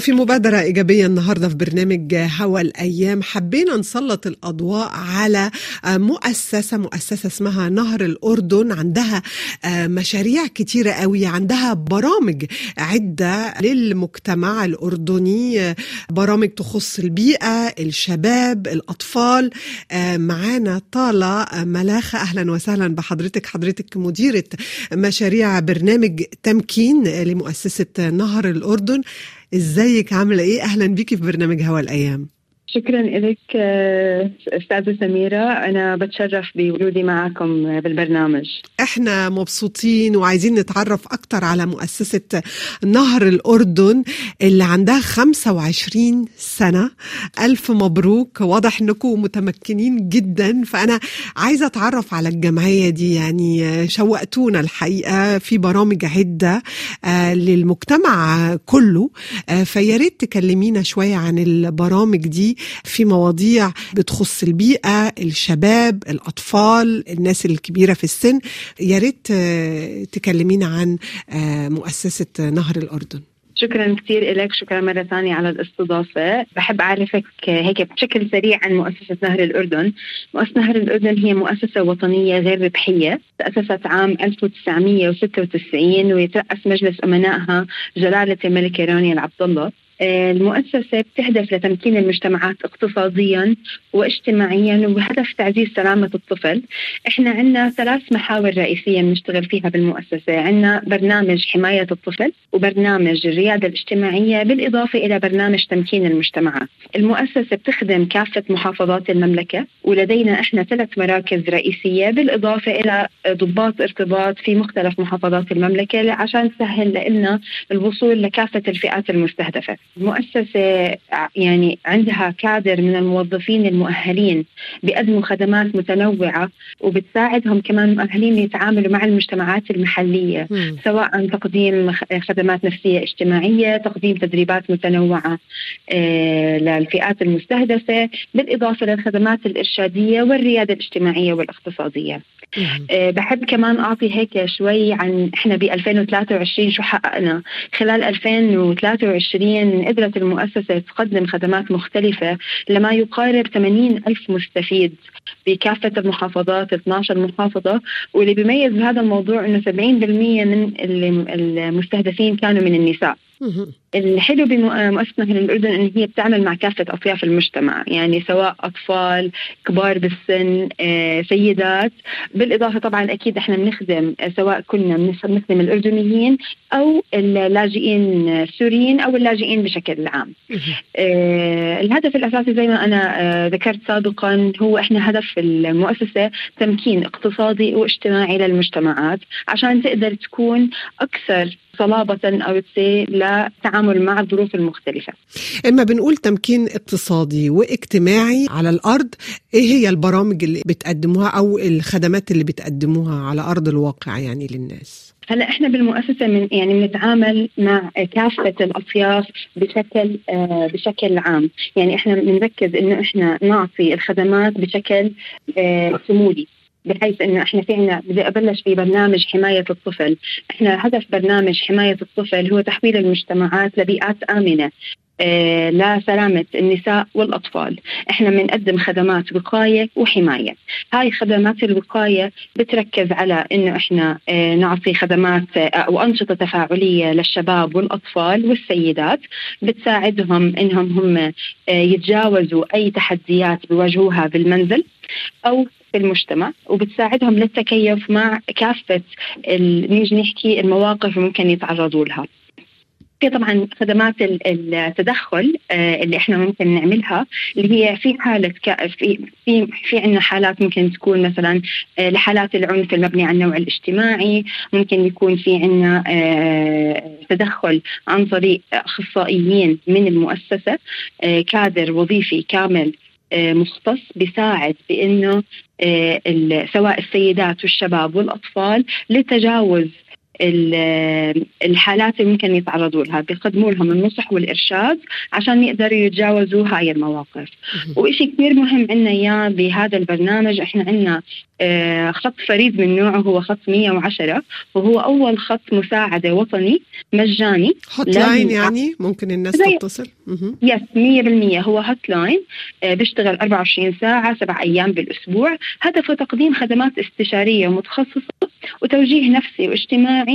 وفي مبادرة إيجابية النهاردة في برنامج هوا الأيام حبينا نسلط الأضواء على مؤسسة مؤسسة اسمها نهر الأردن عندها مشاريع كتيرة قوي عندها برامج عدة للمجتمع الأردني برامج تخص البيئة الشباب الأطفال. معانا طالة ملاخة أهلا وسهلا بحضرتك. حضرتك مديرة مشاريع برنامج تمكين لمؤسسة نهر الأردن. ازيك؟ عاملة إيه؟ أهلا بيكي في برنامج هوا الأيام. شكرا لك أستاذة سميرة. أنا بتشرف بوجودي معكم بالبرنامج. إحنا مبسوطين وعايزين نتعرف أكتر على مؤسسة نهر الأردن اللي عندها 25 سنة. ألف مبروك. واضح إنكم متمكنين جدا. فأنا عايزة أتعرف على الجمعية دي. يعني شوقتونا الحقيقة في برامج عدة للمجتمع كله. فيا ريت تكلمينا شوية عن البرامج دي. في مواضيع بتخص البيئة الشباب الأطفال الناس الكبيرة في السن. يا ريت تكلمينا عن مؤسسة نهر الأردن. شكرا كثير لك شكرا مرة ثانية على الاستضافة. بحب أعرفك هيك بشكل سريع عن مؤسسة نهر الأردن. مؤسسة نهر الأردن هي مؤسسة وطنية غير ربحية. تأسست عام 1996 ويترأس مجلس أمنائها جلالة الملكة رانيا العبد الله. المؤسسة بتهدف لتمكين المجتمعات اقتصاديا واجتماعيا وبهدف تعزيز سلامة الطفل. إحنا عندنا ثلاث محاور رئيسية بنشتغل فيها بالمؤسسة. عندنا برنامج حماية الطفل وبرنامج الريادة الاجتماعية بالإضافة إلى برنامج تمكين المجتمعات. المؤسسة بتخدم كافة محافظات المملكة ولدينا إحنا ثلاث مراكز رئيسية بالإضافة إلى ضباط ارتباط في مختلف محافظات المملكة عشان تسهل لنا الوصول لكافة الفئات المستهدفة. المؤسسة يعني عندها كادر من الموظفين المؤهلين بيقدموا خدمات متنوعة وبتساعدهم كمان مؤهلين يتعاملوا مع المجتمعات المحلية م. سواء تقديم خدمات نفسية اجتماعية تقديم تدريبات متنوعة للفئات المستهدفة بالإضافة للخدمات الإرشادية والريادة الاجتماعية والاقتصادية بحب كمان أعطي هيك شوي عن إحنا ب 2023 شو حققنا. خلال 2023 قدرت المؤسسة تقدم خدمات مختلفة لما يقارب 80 ألف مستفيد بكافة المحافظات 12 محافظة واللي بيميز بهذا الموضوع إنه 70% من المستهدفين كانوا من النساء. الحلو بمؤسسة نهر الأردن أن هي بتعمل مع كافة أطياف المجتمع يعني سواء أطفال كبار بالسن سيدات. بالإضافة طبعا أكيد إحنا بنخدم سواء كنا بنخدم الأردنيين أو اللاجئين السوريين أو اللاجئين بشكل عام. الهدف الأساسي زي ما أنا ذكرت سابقا هو إحنا هدف المؤسسة تمكين اقتصادي واجتماعي للمجتمعات عشان تقدر تكون أكثر صلابة أو للتعامل مع الظروف المختلفة. إما بنقول تمكين اقتصادي واجتماعي على الأرض إيه هي البرامج اللي بتقدموها أو الخدمات اللي بتقدموها على أرض الواقع يعني للناس؟ هلا إحنا بالمؤسسة من يعني بنتعامل مع كافة الأطياف بشكل آه بشكل عام، يعني إحنا بنركز إنه إحنا نعطي الخدمات بشكل آه شمولي بحيث إنه إحنا في عنا بدي أبلش ببرنامج حماية الطفل، إحنا هدف برنامج حماية الطفل هو تحويل المجتمعات لبيئات آمنة آه لسلامة النساء والأطفال. إحنا بنقدم خدمات وقاية وحماية. هاي خدمات الوقاية بتركز على إنه إحنا آه نعطي خدمات آه أو أنشطة تفاعلية للشباب والأطفال والسيدات. بتساعدهم إنهم هم يتجاوزوا أي تحديات بيواجهوها بالمنزل. أو في المجتمع وبتساعدهم للتكيف مع كافة نيجي نحكي المواقف ممكن يتعرضوا لها. في طبعا خدمات التدخل اللي إحنا ممكن نعملها اللي هي في حالة في في في عندنا حالات ممكن تكون مثلا لحالات العنف المبني على النوع الاجتماعي ممكن يكون في عندنا تدخل عن طريق أخصائيين من المؤسسة كادر وظيفي كامل مختص بيساعد بإنه سواء السيدات والشباب والأطفال لتجاوز الحالات اللي ممكن يتعرضوا لها بيقدموا لهم النصح والإرشاد عشان يقدروا يتجاوزوا هاي المواقف. وإشي كثير مهم عندنا إياه بهذا البرنامج إحنا عندنا آه، خط فريد من نوعه هو خط 110 وهو أول خط مساعدة وطني مجاني. hotline يعني؟ ممكن الناس تتصل؟ yes 100% هو hotline آه، بيشتغل 24 ساعة سبع أيام بالأسبوع. هدفه تقديم خدمات استشارية متخصصة وتوجيه نفسي واجتماعي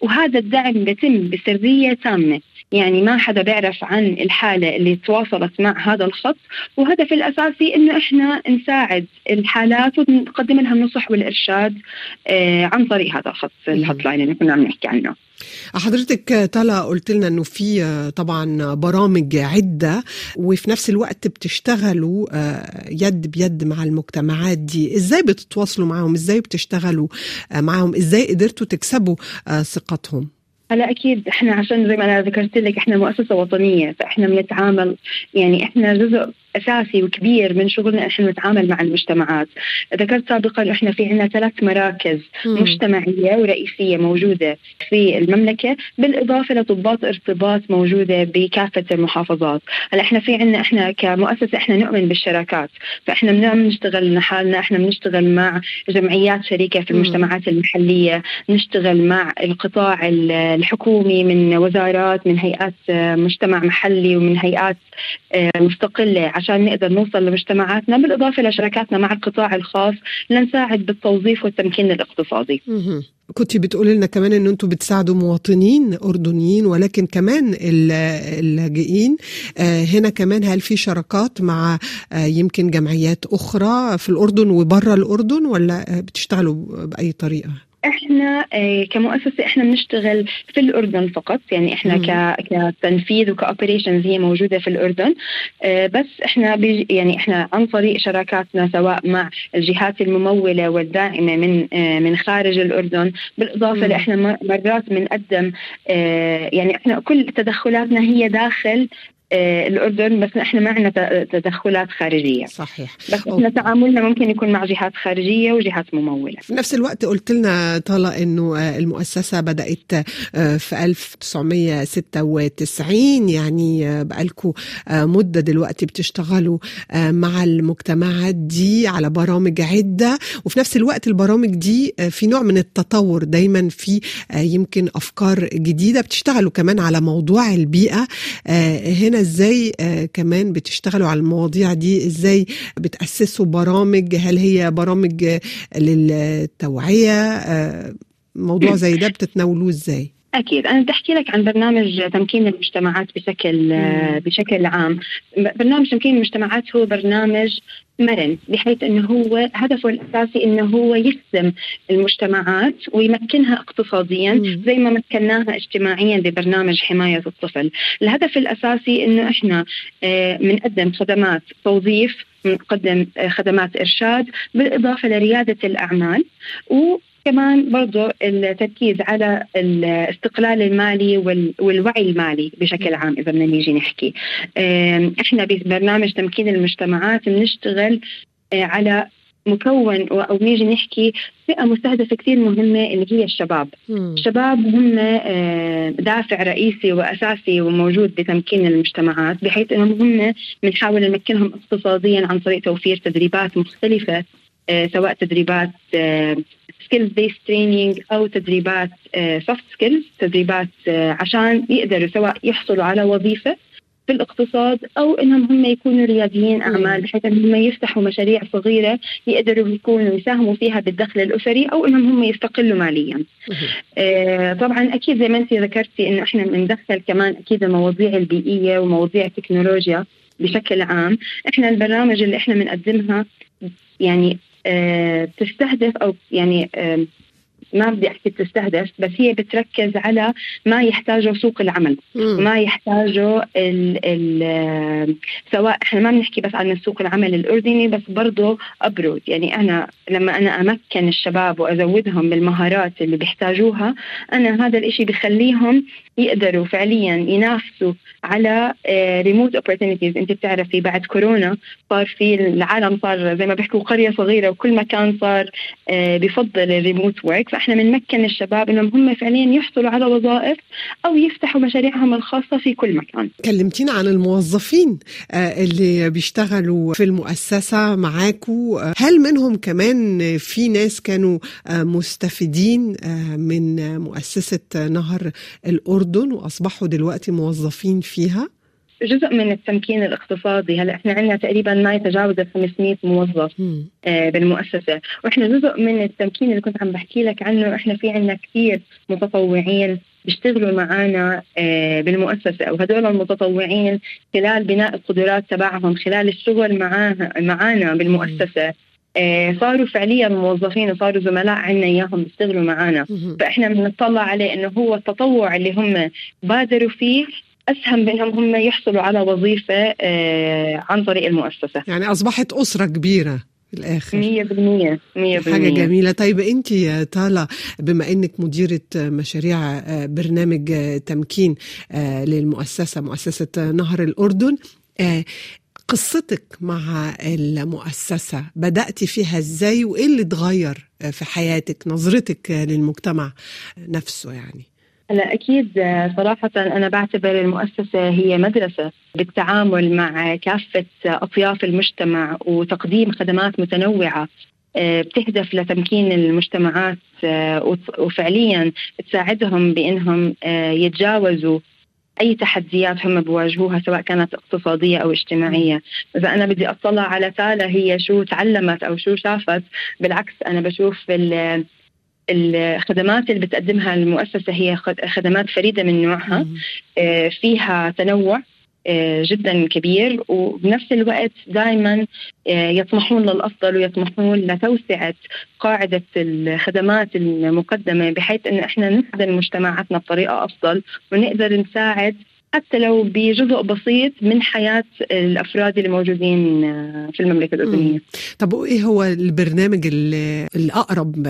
وهذا الدعم بيتم بسرية تامة. يعني ما حدا بيعرف عن الحالة اللي تواصلت مع هذا الخط وهدف الأساسي إنه إحنا نساعد الحالات ونقدم لها النصح والإرشاد آه، عن طريق هذا الخط الهوت لاين اللي كنا عم نحكي عنه. حضرتك طلع قلت لنا إنه في آه، طبعا برامج عدة وفي نفس الوقت بتشتغلوا آه، يد بيد مع المجتمعات دي. إزاي بتتواصلوا معهم إزاي بتشتغلوا معهم إزاي قدرتوا تكسبوا ثقتهم؟ هلا أكيد إحنا عشان زي ما أنا ذكرت لك إحنا مؤسسة وطنية فإحنا بنتعامل يعني إحنا جزء أساسي وكبير من شغلنا إحنا نتعامل مع المجتمعات. ذكرت سابقا إحنا في عندنا ثلاث مراكز مم. مجتمعية ورئيسية موجودة في المملكة بالإضافة لطبات ارتباط موجودة بكافة المحافظات. هلأ إحنا في عندنا إحنا كمؤسسة إحنا نؤمن بالشراكات. فإحنا بنعمل نشتغل لحالنا إحنا بنشتغل مع جمعيات شريكة في المجتمعات المحلية نشتغل مع القطاع الحكومي من وزارات من هيئات مجتمع محلي ومن هيئات آه، مستقلة عشان نقدر نوصل لمجتمعاتنا بالإضافة لشراكاتنا مع القطاع الخاص لنساعد بالتوظيف والتمكين الاقتصادي. كنت بتقولي لنا كمان ان أنتم بتساعدوا مواطنين أردنيين ولكن كمان اللاجئين. آه، هنا كمان هل في شراكات مع آه، يمكن جمعيات أخرى في الأردن وبره الأردن ولا بتشتغلوا بأي طريقة؟ إحنا آه، كمؤسسة إحنا بنشتغل في الأردن فقط يعني إحنا ك كتنفيذ وكاوبريشنز هي موجودة في الأردن آه، بس إحنا يعني إحنا عن طريق شراكاتنا سواء مع الجهات الممولة والداعمة من آه، من خارج الأردن بالإضافة لإحنا مرات بنقدم يعني إحنا كل تدخلاتنا هي داخل الأردن بس إحنا ما عندنا تدخلات خارجية. صحيح. بس إحنا تعاملنا ممكن يكون مع جهات خارجية وجهات ممولة. في نفس الوقت قلت لنا طلا إنه آه، المؤسسة بدأت آه، في 1996 يعني بقالكم مدة دلوقتي بتشتغلوا مع المجتمعات دي على برامج عدة. وفي نفس الوقت البرامج دي في نوع من التطور دايما في يمكن أفكار جديدة بتشتغلوا كمان على موضوع البيئة. هنا إزاي آه كمان بتشتغلوا على المواضيع دي؟ إزاي بتأسسوا برامج؟ هل هي برامج للتوعية؟ آه موضوع زي ده بتتناولوه إزاي؟ أكيد أنا بدي أحكي لك عن برنامج تمكين المجتمعات بشكل. بشكل عام برنامج تمكين المجتمعات هو برنامج مرن بحيث إنه هو هدفه الأساسي إنه هو يسلم المجتمعات ويمكنها اقتصاديا مم. زي ما مكناها اجتماعيا ببرنامج حماية الطفل، الهدف الأساسي إنه إحنا بنقدم آه، خدمات توظيف بنقدم آه، خدمات إرشاد بالإضافة لريادة الأعمال و كمان برضو التركيز على الاستقلال المالي والوعي المالي بشكل عام إذا بدنا نيجي نحكي إحنا ببرنامج تمكين المجتمعات بنشتغل آه، على مكون أو نيجي نحكي فئة مستهدفة كثير مهمة اللي هي الشباب. مم. الشباب هم دافع رئيسي وأساسي وموجود بتمكين المجتمعات بحيث إنهم هم بنحاول نمكنهم اقتصاديا عن طريق توفير تدريبات مختلفة آه، سواء تدريبات skills based training أو تدريبات soft uh, skills تدريبات uh, عشان يقدروا سواء يحصلوا على وظيفة في الاقتصاد أو إنهم هم يكونوا رياديين أعمال بحيث إنهم يفتحوا مشاريع صغيرة يقدروا يكونوا يساهموا فيها بالدخل الأسري أو إنهم هم يستقلوا ماليا. آه طبعا أكيد زي ما أنت ذكرتي إنه إحنا بندخل كمان أكيد المواضيع البيئية ومواضيع التكنولوجيا بشكل عام، إحنا البرامج اللي إحنا بنقدمها يعني آه، تستهدف أو يعني ما بدي أحكي تستهدف بس هي بتركز على ما يحتاجه سوق العمل. مم. ما يحتاجه ال ال سواء إحنا ما بنحكي بس عن سوق العمل الأردني بس برضه ابرد يعني أنا لما أنا أمكن الشباب وأزودهم بالمهارات اللي بيحتاجوها أنا هذا الإشي بخليهم يقدروا فعليا ينافسوا على ريموت uh, اوبورتونيتيز أنت بتعرفي بعد كورونا صار في العالم صار زي ما بيحكوا قرية صغيرة وكل مكان صار uh, بفضل الريموت ورك هيك فإحنا بنمكن الشباب إنهم هم فعليا يحصلوا على وظائف أو يفتحوا مشاريعهم الخاصة في كل مكان. كلمتينا عن الموظفين آه، اللي بيشتغلوا في المؤسسة معاكوا آه، هل منهم كمان في ناس كانوا آه، مستفيدين من مؤسسة نهر الأردن وأصبحوا دلوقتي موظفين فيها؟ جزء من التمكين الاقتصادي. هلا إحنا عندنا تقريبا ما يتجاوز 500 موظف آه بالمؤسسة. وإحنا جزء من التمكين اللي كنت عم بحكي لك عنه إحنا في عندنا كثير متطوعين بيشتغلوا معنا آه بالمؤسسة. وهدول المتطوعين خلال بناء القدرات تبعهم خلال الشغل معاها معانا بالمؤسسة. آه صاروا فعليا موظفين وصاروا زملاء عنا إياهم بيشتغلوا معنا فإحنا بنطلع عليه إنه هو التطوع اللي هم بادروا فيه أسهم بأنهم هم يحصلوا على وظيفة آه، عن طريق المؤسسة. يعني أصبحت أسرة كبيرة في الآخر. 100% 100% حاجة جميلة. طيب أنت يا طالة بما إنك مديرة مشاريع آه، برنامج آه، تمكين للمؤسسة مؤسسة نهر الأردن قصتك مع المؤسسة بدأت فيها إزاي؟ وإيه اللي اتغير في حياتك نظرتك للمجتمع نفسه يعني؟ هلا أكيد صراحة أنا بعتبر المؤسسة هي مدرسة بالتعامل مع كافة أطياف المجتمع وتقديم خدمات متنوعة آه، بتهدف لتمكين المجتمعات آه، وفعليا تساعدهم بإنهم آه، يتجاوزوا أي تحديات هم بواجهوها سواء كانت اقتصادية أو اجتماعية، إذا أنا بدي أطلع على تالا هي شو تعلمت أو شو شافت، بالعكس أنا بشوف الخدمات اللي بتقدمها المؤسسة هي خدمات فريدة من نوعها. آه، فيها تنوع آه، جدا كبير وبنفس الوقت دائما آه، يطمحون للأفضل ويطمحون لتوسعة قاعدة الخدمات المقدمة بحيث إن إحنا نخدم مجتمعاتنا بطريقة أفضل ونقدر نساعد حتى لو بجزء بسيط من حياة الأفراد اللي موجودين آه، في المملكة الأردنية. طب وإيه هو البرنامج اللي الأقرب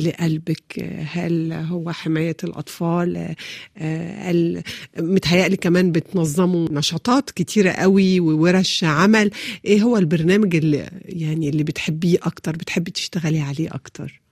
لقلبك؟ هل هو حماية الأطفال؟ آه، متهيألي كمان بتنظموا نشاطات كتيرة قوي وورش عمل. إيه هو البرنامج اللي يعني اللي بتحبيه أكتر بتحبي تشتغلي عليه أكتر؟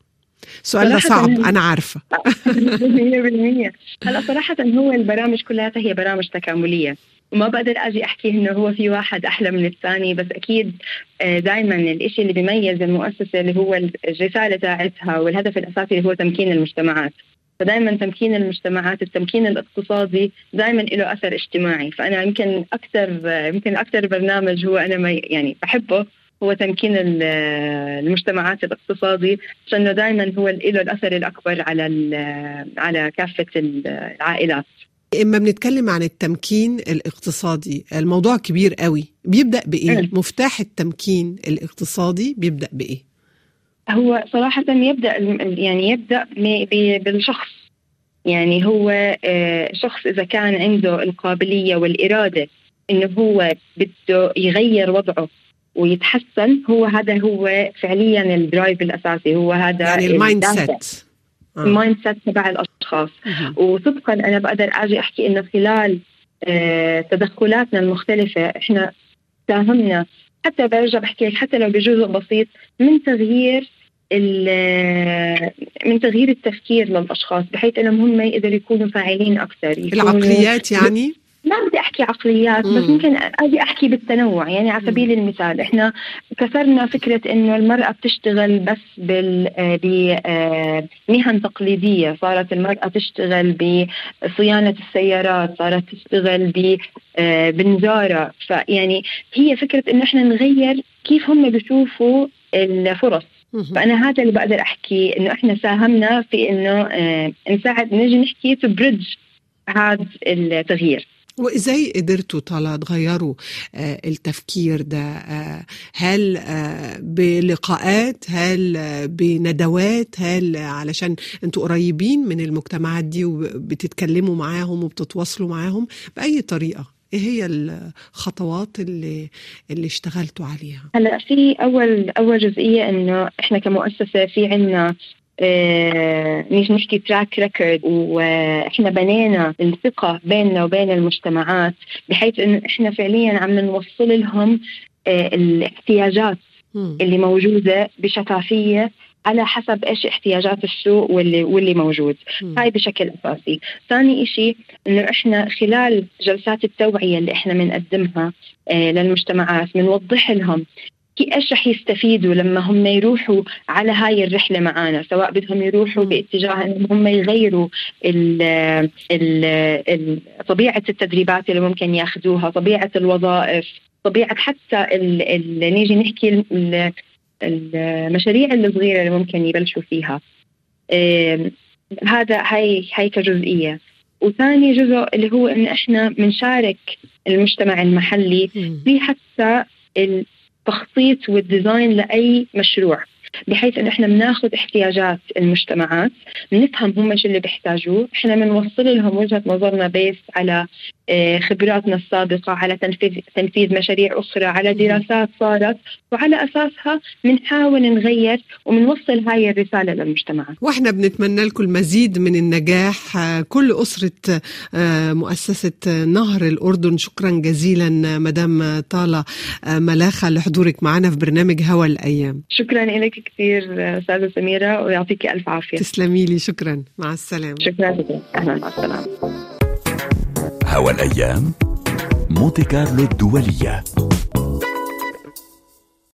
السؤال ده صعب أنا عارفة. 100% هلا صراحة هو البرامج كلها هي برامج تكاملية. وما بقدر أجي أحكي إنه هو في واحد أحلى من الثاني بس أكيد آه، دائما الشيء اللي بيميز المؤسسة اللي هو الرسالة تاعتها والهدف الأساسي اللي هو تمكين المجتمعات. فدائما تمكين المجتمعات التمكين الاقتصادي دائما له أثر اجتماعي. فأنا يمكن أكثر يمكن أكثر برنامج هو أنا ما يعني بحبه. هو تمكين المجتمعات الاقتصادي لأنه دائما هو له الأثر الأكبر على على كافة العائلات. إما بنتكلم عن التمكين الاقتصادي. الموضوع كبير قوي. بيبدأ بإيه؟ مفتاح التمكين الاقتصادي بيبدأ بإيه؟ هو صراحة يبدأ يعني يبدأ بالشخص. يعني هو آه، شخص إذا كان عنده القابلية والإرادة إنه هو بده يغير وضعه. ويتحسن. هو هذا هو فعليا ال drive الأساسي. هو هذا يعني ال mindset ال mindset تبع الأشخاص. وطبقا أنا بقدر أجي أحكي إنه خلال آه تدخلاتنا المختلفة إحنا ساهمنا. حتى برجع بحكي لك حتى لو بجزء بسيط من تغيير من تغيير التفكير للأشخاص بحيث إنهم هم يقدروا يكونوا فاعلين أكثر العقليات يعني؟ ما بدي أحكي عقليات بس ممكن أجي أحكي بالتنوع. يعني على سبيل المثال إحنا كسرنا فكرة إنه المرأة بتشتغل بس بال بمهن تقليدية. صارت المرأة تشتغل بصيانة السيارات صارت تشتغل ب بنزارة. فيعني هي فكرة إنه إحنا نغير كيف هم بيشوفوا الفرص. فأنا هذا اللي بقدر أحكي إنه إحنا ساهمنا في إنه نساعد نجي نحكي تبرج هذا التغيير. وإزاي قدرتوا طالع تغيروا آه التفكير ده؟ آه هل آه بلقاءات؟ هل بندوات؟ هل علشان أنتوا قريبين من المجتمعات دي وبتتكلموا معاهم وبتتواصلوا معاهم؟ بأي طريقة؟ إيه هي الخطوات اللي اللي اشتغلتوا عليها؟ هلا في أول أول جزئية إنه إحنا كمؤسسة في عندنا مش نحكي تراك ريكورد وإحنا بنينا الثقة بيننا وبين المجتمعات بحيث انه إحنا فعليا عم نوصل لهم آه، الاحتياجات اللي موجودة بشفافية على حسب إيش احتياجات السوق واللي واللي موجود. مم. هاي بشكل أساسي. ثاني شيء إنه إحنا خلال جلسات التوعية اللي إحنا بنقدمها آه للمجتمعات بنوضح لهم كي- إيش رح يستفيدوا لما هم يروحوا على هاي الرحلة معنا سواء بدهم يروحوا. باتجاه إنهم هم يغيروا ال ال ال طبيعة التدريبات اللي ممكن ياخذوها طبيعة الوظائف طبيعة حتى ال ال نيجي نحكي ال- المشاريع الصغيرة اللي ممكن يبلشوا فيها هذا هاي هاي كجزئية وثاني جزء اللي هو إن إحنا بنشارك المجتمع المحلي. في حتى التخطيط والديزاين لأي مشروع بحيث ان إحنا بناخذ احتياجات المجتمعات بنفهم هم شو اللي بيحتاجوه إحنا بنوصل لهم وجهة نظرنا بيس على خبراتنا السابقة على تنفيذ تنفيذ مشاريع أخرى على دراسات صارت وعلى أساسها بنحاول نغير وبنوصل هاي الرسالة للمجتمعات وإحنا بنتمنى لكم المزيد من النجاح. كل أسرة آه، مؤسسة نهر الأردن شكرا جزيلا مدام طالة آه، ملاخة لحضورك معنا في برنامج هوا الأيام. شكرا لك كثير أستاذة سميرة ويعطيك ألف عافية. تسلمي لي شكرا. مع السلامة. شكرا لك. أهلا مع السلامة. هوا الأيام؟ مونتي كارلو الدولية.